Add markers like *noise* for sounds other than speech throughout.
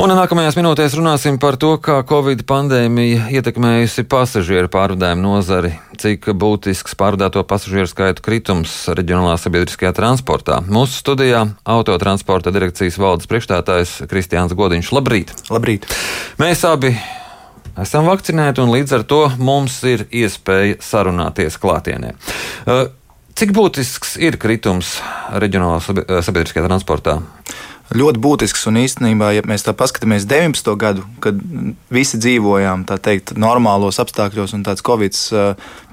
Un nākamajās minūtēs runāsim par to, kā Covid pandēmija ietekmējusi pasažieru pārvadājumu nozari, cik būtisks pārvadāto pasažieru skaitu kritums reģionālā sabiedriskajā transportā. Mūsu studijā autotransporta direkcijas valdes priekšstādājs Kristiāns Godiņš. Labrīt! Labrīt! Mēs abi esam vakcinēti, un līdz ar to mums ir iespēja sarunāties klātienē. Cik būtisks ir kritums reģionālā sabiedriskajā transportā? Ļoti būtisks. Un īstenībā, ja mēs tā paskatāmies 19. gadu, kad visi dzīvojām teikt, normālos apstākļos un tāds covid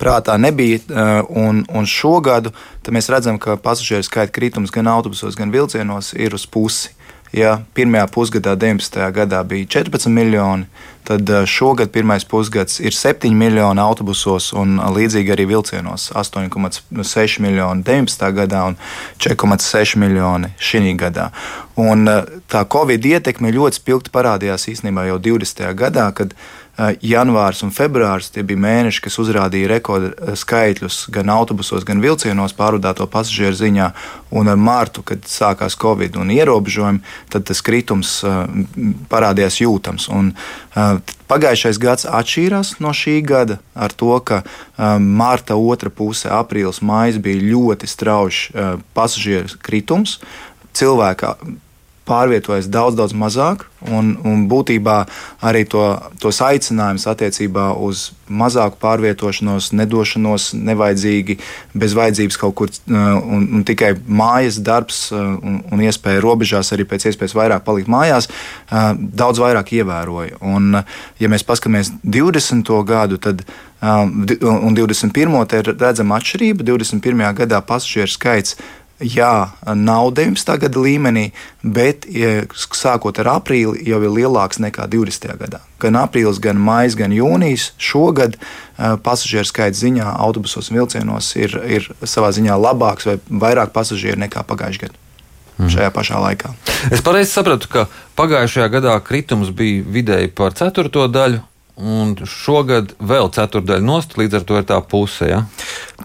prātā nebija, un, un šogad mēs redzam, ka pasažieru skaita kritums gan autobusos, gan vilcienos ir uz pusi. Ja pirmajā pusgadā, 19. gadā, bija 14 miljoni, tad eh, šogad pirmais pusgads ir 7 miljoni autobusos un līdzīgi arī vilcienos - 8,6 miljoni 19. gadā un 4,6 miljoni šī gadā. Un eh, tā Covid ietekme ļoti spilgti parādījās īstenībā jau 20. gadā, kad Eh, janvārs un februārs bija mēneši, kas uzrādīja rekordu eh, gan autobusos, gan vilcienos pārvadāto pasažieru ziņā. Un ar mārtu, kad sākās Covid un ierobežojumi, tad tas kritums eh, parādījās jūtams. Un, Pagājušais gads atšķīrās no šī gada ar to, ka mārta otra puse, aprīlis, maija bija ļoti strauji pasažieru kritums. Cilvēka pārvietojas daudz, daudz mazāk. Un, un būtībā arī to, tos aicinājumus attiecībā uz mazāku pārvietošanos, nedošanos nevajadzīgi, bez vajadzības kaut kur uh, un, un tikai mājas darbs uh, un, un iespēja robežās arī pēc iespējas vairāk palikt mājās, uh, daudz vairāk ievēroja. Un, ja mēs paskatāmies 20. gadu, tad un 21. ir redzama atšķirība. 21. gadā pasažieru skaits jā, nav 19. gada līmenī, bet sākot ar aprīli jau ir lielāks nekā 20. gadā. Gan aprīlis, gan maijs, gan jūnijas šogad pasažieru skaits ziņā autobusos un vilcienos ir, ir savā ziņā labāks vai vairāk pasažieru nekā pagājušajā gadā. Mhm. Šajā pašā laikā. Es pareizi sapratu, ka pagājušajā gadā kritums bija vidēji par ceturto daļu, un šogad vēl ceturdaļa nost, līdz ar to ir tā puse. Ja?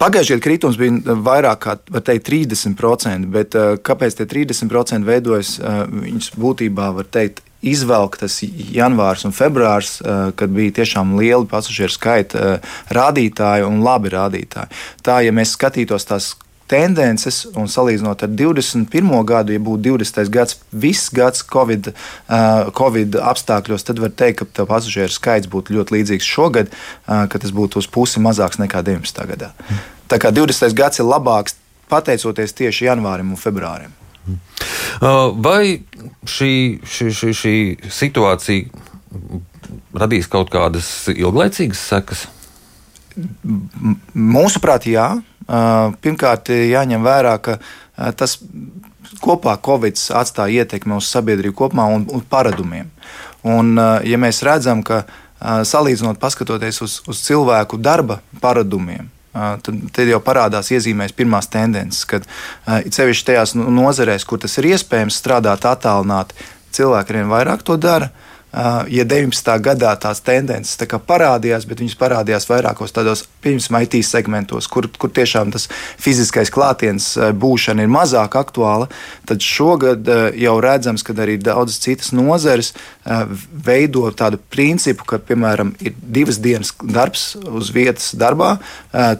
Pagājušajā gadā kritums bija vairāk kā teikt, 30%, bet uh, kāpēc tie 30% veidojas? Uh, viņus būtībā var teikt. Izvelktas janvārs un februārs, kad bija tiešām lieli pasažieru skaita rādītāji un labi rādītāji. Tā, ja mēs skatītos tās tendences, un salīdzinot ar 21. gadu, ja būtu 20. gads, viss gads Covid, uh, COVID apstākļos, tad var teikt, ka pasažieru skaits būtu ļoti līdzīgs šogad, uh, ka tas būtu uz pusi mazāks nekā 19. gadā. Tā kā 20. gads ir labāks pateicoties tieši janvārim un februārim. Uh, vai šī, šī, šī, šī situācija radīs kaut kādas ilglaicīgas sekas? Mūsuprāt, jā. Pirmkārt, jāņem vērā, ka tas kopā Covid atstāja ietekmi uz sabiedrību kopumā un, un paradumiem. Un, ja mēs redzam, ka salīdzinot, paskatoties uz, uz cilvēku darba paradumiem, tad, tad jau parādās iezīmēs pirmās tendences, kad ceļš tajās nozarēs, kur tas ir iespējams strādāt attālināti, cilvēki arvien vairāk to dara. Ja 19. gadā tās tendences tā parādījās, bet viņas parādījās vairākos tādos piemēram, IT segmentos, kur, kur tiešām tas fiziskais klātiens būšana ir mazāk aktuāla, tad šogad jau redzams, ka arī daudzas citas nozeres veido tādu principu, ka, piemēram, ir divas dienas darbs uz vietas darbā,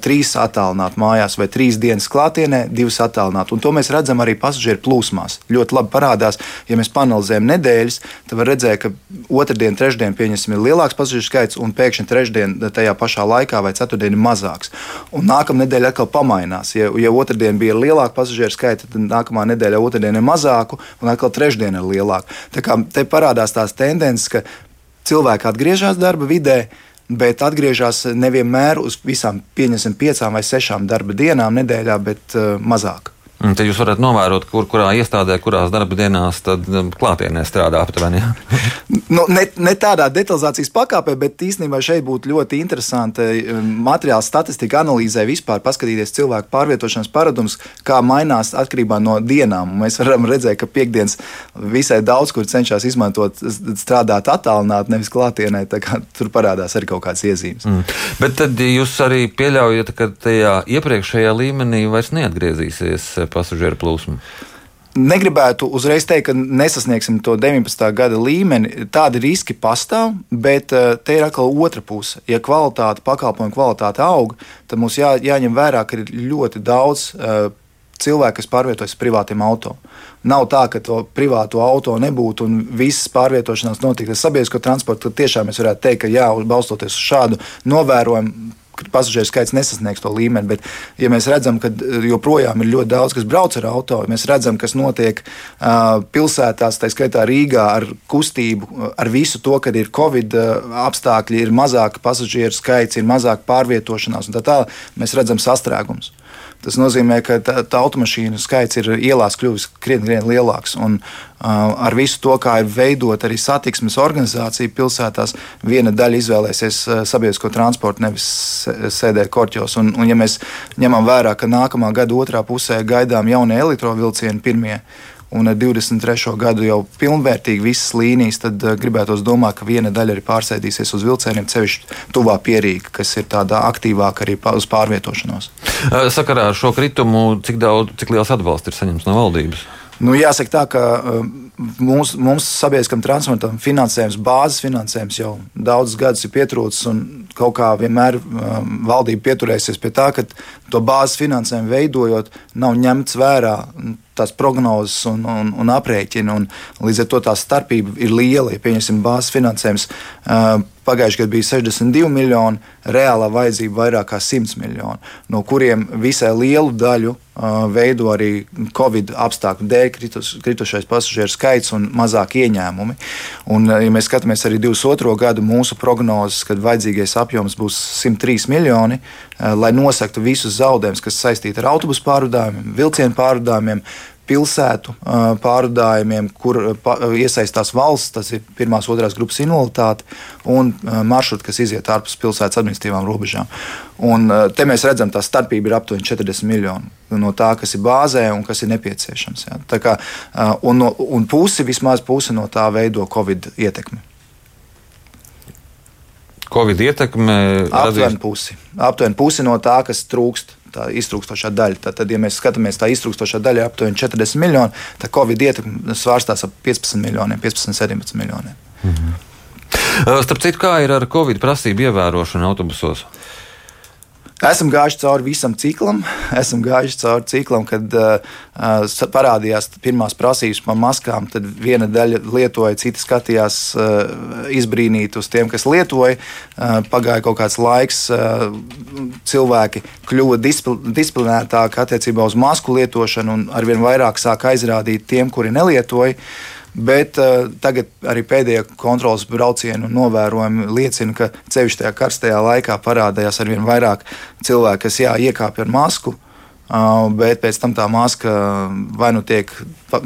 trīs attālināt mājās vai trīs dienas klātienē, divas attālināt. Un to mēs redzam arī pasažieru plūsmās. Ļoti labi parādās, ja mēs panelizējam nedēļas, tad var redzēt, ka otrdien, trešdien pieņemsim, ir lielāks pasažieru skaits, un pēkšņi trešdien tajā pašā laikā vai ceturtdien ir mazāks. Un nākamā nedēļa atkal pamainās. Ja, ja otrdien bija lielāka pasažieru skaita, tad nākamā nedēļa otrdien ir mazāku, un atkal trešdien ir lielāka. Tā kā te parādās tās tendences, ka cilvēki atgriežas darba vidē. Bet atgriežas nevienmēr uz visām, pieņemsim, piecām vai sešām darba dienām nedēļā, bet uh, mazāk. Un tad jūs varat novērot, kur, kurā iestādē, kurās darba dienās um, klātienē strādā aptuveni. *laughs* Nu, ne, ne tādā detalizācijas pakāpē, bet īstenībā šeit būtu ļoti interesanti um, materiāla statistika analīzē vispār paskatīties cilvēku pārvietošanas paradumus, kā mainās atkarībā no dienām. Mēs varam redzēt, ka piekdienas visai daudz kur cenšas izmantot, strādāt attālināti, nevis klātienē. Tur parādās arī kaut kādas iezīmes. Mm. Bet tad jūs arī pieļaujat, ka tajā iepriekšējā līmenī vairs neatgriezīsies pasažieru plūsmu? Negribētu uzreiz teikt, ka nesasniegsim to 19. gada līmeni. Tādi riski pastāv, bet uh, te ir atkal otra puse. Ja kvalitāte, pakalpojumu kvalitāte aug, tad mums jā, jāņem vērā, ka ir ļoti daudz uh, cilvēku, kas pārvietojas privātiem auto. Nav tā, ka to privāto auto nebūtu un visas pārvietošanās notiktu ar sabiedrisko transportu. Tad tiešām mēs varētu teikt, ka jā, balstoties uz šādu novērojumu, pasažieru skaits nesasniegs to līmeni. Bet, ja mēs redzam, ka eh, joprojām ir ļoti daudz, kas brauc ar auto, mēs redzam, kas notiek uh, pilsētās, tā skaitā Rīgā, ar kustību, ar visu to, kad ir Covid apstākļi, ir mazāk pasažieru skaits, ir mazāk pārvietošanās un tā tālāk, mēs redzam sastrēgumus. Tas nozīmē, ka tā, tā automašīnu skaits ir ielās kļuvis krietni, krietni lielāks. Un, uh, ar visu to, kā ir veidot arī satiksmes organizācija pilsētās, viena daļa izvēlēsies sabiedrisko transportu, nevis sēdēt korķos. Un, un ja mēs ņemam vērā, ka nākamā gada otrā pusē gaidām jaunie elektrovilcieni pirmie, un ar 23. gadu jau pilnvērtīgi visas līnijas, tad uh, gribētos domāt, ka viena daļa arī pārsēdīsies uz vilcieniem, ceļš tuvā pierīga, kas ir tādā aktīvāka arī uz pārvietošanos. Uh, sakarā ar šo kritumu, cik, daudz, cik liels atbalsts ir saņemts no valdības? Nu, jāsaka tā, ka mums, mums sabiedriskam transportam finansējums, bāzes finansējums jau daudzus gadus ir pietrūcis, kaut kā vienmēr um, valdība pieturēsies pie tā, ka to bāzes finansējumu veidojot, nav ņemts vērā tās prognozes un, un, un aprēķini. Un līdz ar to tā starpība ir liela. Ja pieņemsim bāzes finansējums, pagājušajā gadā bija 62 miljoni, reālā vajadzība vairāk kā 100 miljoni, no kuriem visai lielu daļu veido arī Covid apstākļu dēļ kritus, kritušais pasažieru skaits un mazāk ieņēmumi. Un, ja mēs skatāmies arī 22. gadu mūsu prognozes, kad vajadzīgais apjoms būs 103 miljoni, lai nosaktu visus zaudējumus, kas saistīti ar autobusu pārvadājumiem, vilcienu pārvadājumiem, pilsētu pārvadājumiem, kur iesaistās valsts, tas ir pirmās, otrās grupas invaliditāte un maršruti, kas iziet ārpus pilsētas administratīvām robežām. Un te mēs redzam, tā starpība ir aptuveni 40 miljoni no tā, kas ir bāzē un kas ir nepieciešams. Kā, un, un pusi, vismaz pusi no tā veido Covid ietekmi. Covid ietekme aptuveni pusi. Aptuveni pusi no tā, kas trūkst tā iztrūkstošā daļa. Tad, tad ja mēs skatāmies, tā iztrūkstošā daļa ir aptuveni 40 miljoni, tad Covid ietekme svārstās ap 15 miljoniem, 15, 17 miljoniem. -hmm. Starp citu, kā ir ar Covid prasību ievērošanu autobusos? Esam gājuši cauri visam ciklam, esam gājuši cauri ciklam, kad uh, parādījās pirmās prasības par maskām. Tad viena daļa lietoja, citi skatījās uh, izbrīnīt uz tiem, kas lietoja. Uh, pagāja kaut kāds laiks, uh, cilvēki kļuva displ disciplinētāki attiecībā uz masku lietošanu un arvien vairāk sāk aizrādīt tiem, kuri nelietoja. Uh, Bet uh, tagad arī pēdējie kontrolas braucieni un novērojumi liecina, ka ceļš tajā karstajā laikā parādījās ar vien vairāk cilvēku, kas jā, iekāpj ar masku. Uh, bet pēc tam tā maska vai nu tiek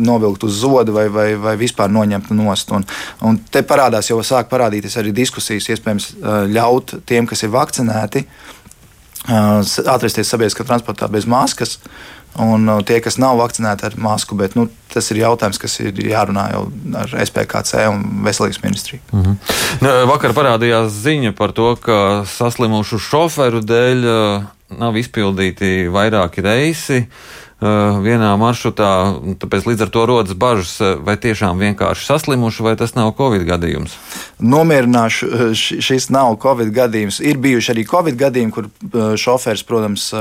novilkta uz zoda, vai, vai, vai vispār noņemta nost. Un, un te parādās jau sāk parādīties arī diskusijas, iespējams, ļaut tiem, kas ir vakcinēti, uh, atrasties sabiedriskā transportā bez maskas. Uh, un uh, tie, kas nav vakcinēti ar masku. Bet, nu, tas ir jautājums, kas ir jārunā jau ar SPKC un Veselības ministriju. Mm -hmm. Vakar parādījās ziņa par to, ka saslimušu šoferu dēļ uh, nav izpildīti vairāki reisi. Uh, vienā maršrutā. Tāpēc līdz ar to rodas bažas, eh, vai tiešām vienkārši saslimuši, vai tas nav Covid gadījums. Nomierināšu, eh, šis nav Covid gadījums. Ir bijuši arī Covid gadījumi, kur šofērs, protams,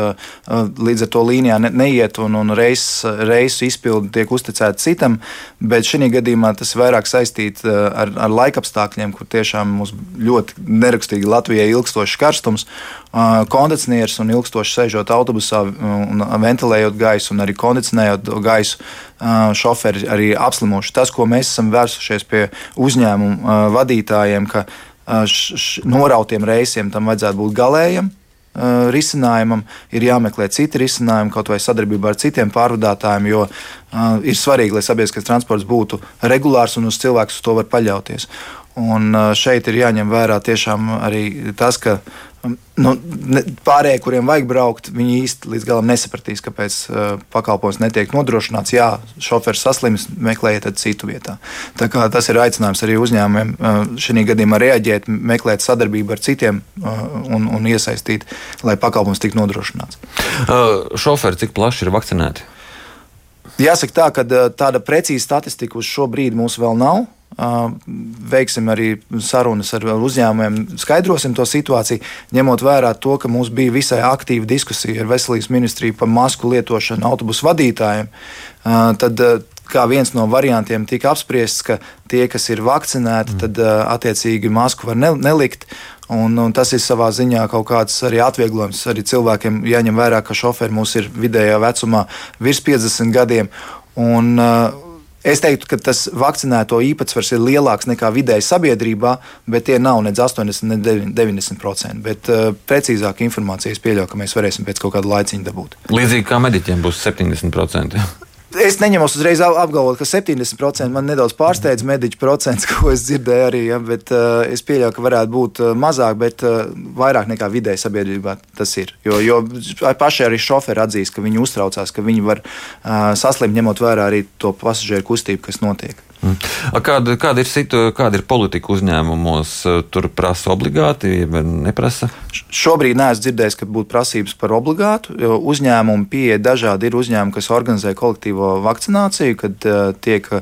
līdz ar to līnijā neiet un, un reis, reisu izpildi tiek uzticēta citam, bet šī gadījumā tas vairāk saistīts ar, ar laikapstākļiem, kur tiešām mums ļoti nerakstīgi Latvijai ilgstošs karstums, kondicionieris un ilgstoši sēžot autobusā un ventilējot gaisu un arī kondicionējot gaisu, šoferi arī apslimuši. Tas, ko mēs esam vērsušies pie uzņēmumu vadītājiem, ka norautiem reisiem tam vajadzētu būt galējam. Uh, risinājumam ir jāmeklē citi risinājumi, kaut vai sadarbībā ar citiem pārvadātājiem, jo uh, ir svarīgi, lai sabiedriskais transports būtu regulārs un uz cilvēku to var paļauties. Un uh, šeit ir jāņem vērā tiešām arī tas, ka nu, ne, pārējie, kuriem vajag braukt, viņi īsti līdz galam nesapratīs, kāpēc uh, pakalpojums netiek nodrošināts. Jā, šofers saslims, meklējiet citu vietā. Tas ir aicinājums arī uzņēmumiem uh, šī gadījumā reaģēt, meklēt sadarbību ar citiem uh, un, un iesaistīt, lai pakalpojums tiktu nodrošināts. Uh, šoferi cik plaši ir vakcinēti? Jāsaka tā, ka tāda precīza statistika uz šo brīdi mums vēl nav. Veiksim arī sarunas ar uzņēmumiem, skaidrosim to situāciju, ņemot vērā to, ka mums bija visai aktīva diskusija ar veselības ministriju par masku lietošanu autobusu vadītājiem. Tad kā viens no variantiem tika apspriests, ka tie, kas ir vakcinēti, mm. tad attiecīgi masku var nelikt. Un, un tas ir savā ziņā kaut kāds arī atvieglojums. Arī cilvēkiem jāņem vērā, ka šoferi mums ir vidējā vecumā virs 50 gadiem. Un, uh, Es teiktu, ka tas vakcinēto īpatsvars ir lielāks nekā vidēji sabiedrībā, bet tie nav nedz 80, ne 90%. Bet uh, precīzāk informāciju es pieļauju, ka mēs varēsim pēc kaut kāda laiciņa dabūt. Līdzīgi kā mediķiem būs 70%. Es neņemos uzreiz apgalvot, ka 70% man nedaudz pārsteidz mediķu procents, *laughs* ko es dzirdēju arī, ja, bet uh, es pieļauju, ka varētu būt uh, mazāk, bet uh, vairāk nekā vidēji sabiedrībā tas ir. Jo, jo paši arī šoferi atzīst, ka viņi uztraucās, ka viņi var uh, saslimt, ņemot vērā arī to pasažieru kustību, kas notiek. Kāda, kāda, ir situ, kāda ir politika uzņēmumos? Tur prasa obligāti vai neprasa? Šobrīd neesmu dzirdējis, ka būtu prasības par obligātu. Uzņēmumi pieeja dažādi. Ir uzņēmumi, kas organizē kolektīvo vakcināciju, kad uh, tiek uh,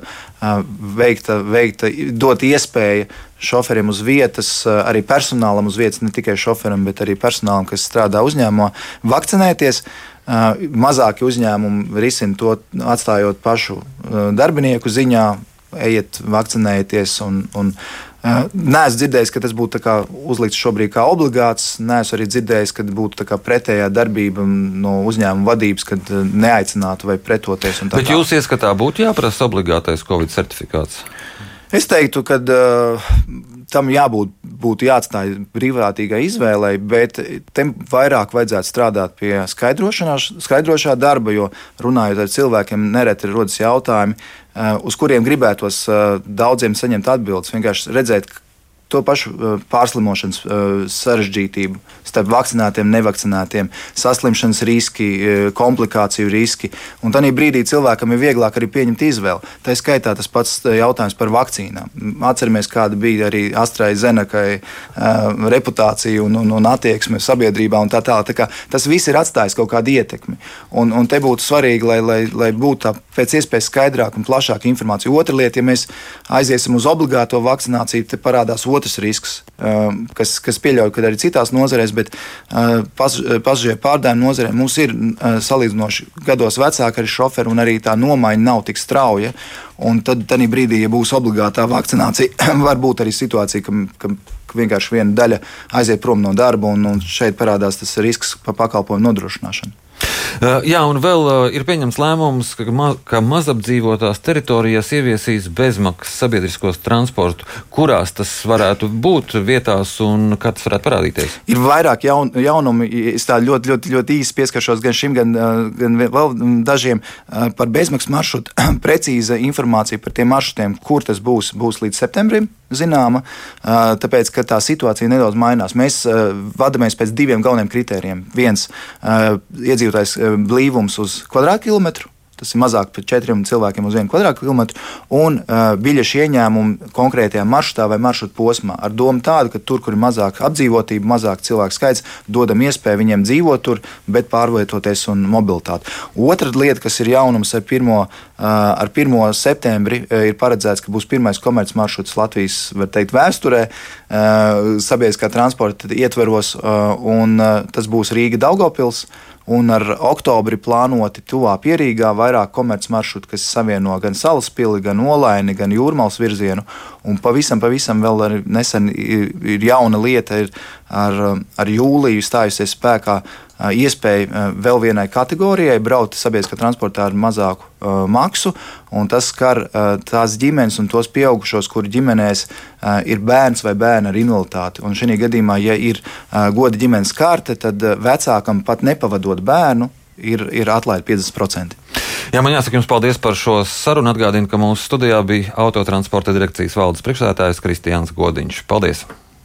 veikta, veikta, dot iespēja šoferiem uz vietas, uh, arī personālam uz vietas, ne tikai šoferam, bet arī personālam, kas strādā uzņēmumā, vakcinēties. Mazāki uzņēmumi risina to, atstājot pašu darbinieku ziņā, ejiet, vakcinējieties. Un, un, Nē, es dzirdēju, ka tas būtu uzlikts šobrīd kā obligāts. Nē, es arī dzirdēju, ka būtu pretējā darbība no uzņēmuma vadības, kad neaicinātu vai pretoties. Bet kā. jūs ieskatā būtu jāprasa obligātais Covid certifikāts? Es teiktu, ka uh, tam jābūt būtu jāatstāj brīvprātīgai izvēlei, bet tam vairāk vajadzētu strādāt pie skaidrošā darba, jo runājot ar cilvēkiem, nereti rodas jautājumi, Eh, uz kuriem gribētos eh, daudziem saņemt atbildes. Vienkārši redzēt, to pašu eh, pārslimošanas sarežģītību starp vakcinētiem, nevakcinētiem, saslimšanas riski, komplikāciju riski. Un tādā brīdī cilvēkam ir vieglāk arī pieņemt izvēli. Tā skaitā tas pats jautājums par vakcīnām. Atceramies, kāda bija arī Astrai Zenekai reputācija un, un, un attieksme sabiedrībā un tā tālāk. Tā tas viss ir atstājis kaut kādu ietekmi. Un, un te būtu svarīgi, lai, lai, lai būtu tā pēc iespējas skaidrāka un plašāka informācija. Otra lieta, ja mēs aiziesim uz obligāto vakcināciju, tad parādās otrs risks, um, kas, kas pieļauj, ka arī citās nozarēs, bet uh, pasažieru pārdēmu nozarē mums ir uh, salīdzinoši gados vecāki arī šoferi, un arī tā nomaiņa nav tik strauja. Un tad brīdī, ja būs obligātā vakcinācija, *clears throat* var būt arī situācija, ka, ka vienkārši viena daļa aiziet prom no darba, un, un šeit parādās tas risks par pakalpojumu nodrošināšanu. Jā, un vēl ir pieņemts lēmums, ka, ma ka mazapdzīvotās teritorijās ieviesīs bezmaksas sabiedriskos transportu. Kurās tas varētu būt vietās un kad tas varētu parādīties? Ir vairāk jaun, jaunumi. Es tā ļoti, ļoti, ļoti īsi pieskaršos gan šim, gan, gan vēl dažiem par bezmaksas maršrutu. *clears throat* Precīza informācija par tiem maršrutiem, kur tas būs, būs līdz septembrim zināma, tāpēc, ka tā situācija nedaudz mainās. Mēs vadāmies pēc diviem galveniem kritērijiem. Viens - iedzīvotājs blīvums uz kvadrātkilometru. Tas ir mazāk par četriem cilvēkiem uz vienu kvadrātkilometru, un uh, biļešu ieņēmumu konkrētajā maršrutā vai maršruta posmā. Ar domu tādu, ka tur, kur ir mazāk apdzīvotība, mazāk cilvēku skaits, dodam iespēju viņiem dzīvot tur, bet pārvietoties un mobilitāti. Otra lieta, kas ir jaunums ar 1. Uh, ar 1. septembri, uh, ir paredzēts, ka būs pirmais komerces maršruts Latvijas teikt, vēsturē, uh, sabiedriskā transporta ietveros, uh, un uh, tas būs Rīga Daugopils un ar oktobri plānoti tuvā pierīgā vairāk komerces maršrutu, kas savieno gan Salaspili, gan Olaini, gan Jūrmālas virzienu. Un pavisam, pavisam vēl nesen ir, ir jauna lieta, ir ar, ar jūliju stājusies spēkā iespēja vēl vienai kategorijai braukt sabiedriskā transportā ar mazāku uh, maksu. Tas skar uh, tās ģimenes un tos pieaugušos, kuru ģimenēs uh, ir bērns vai bērns ar invaliditāti. Un šajā gadījumā, ja ir goda ģimenes karte, tad vecākam pat nepavadot bērnu. Ir, ir atlaide 50%. Jā, man jāsaka jums paldies par šo sarunu. Atgādinu, ka mūsu studijā bija autotransporta direkcijas valdes priekšsēdētājs Kristiāns Godiņš. Paldies!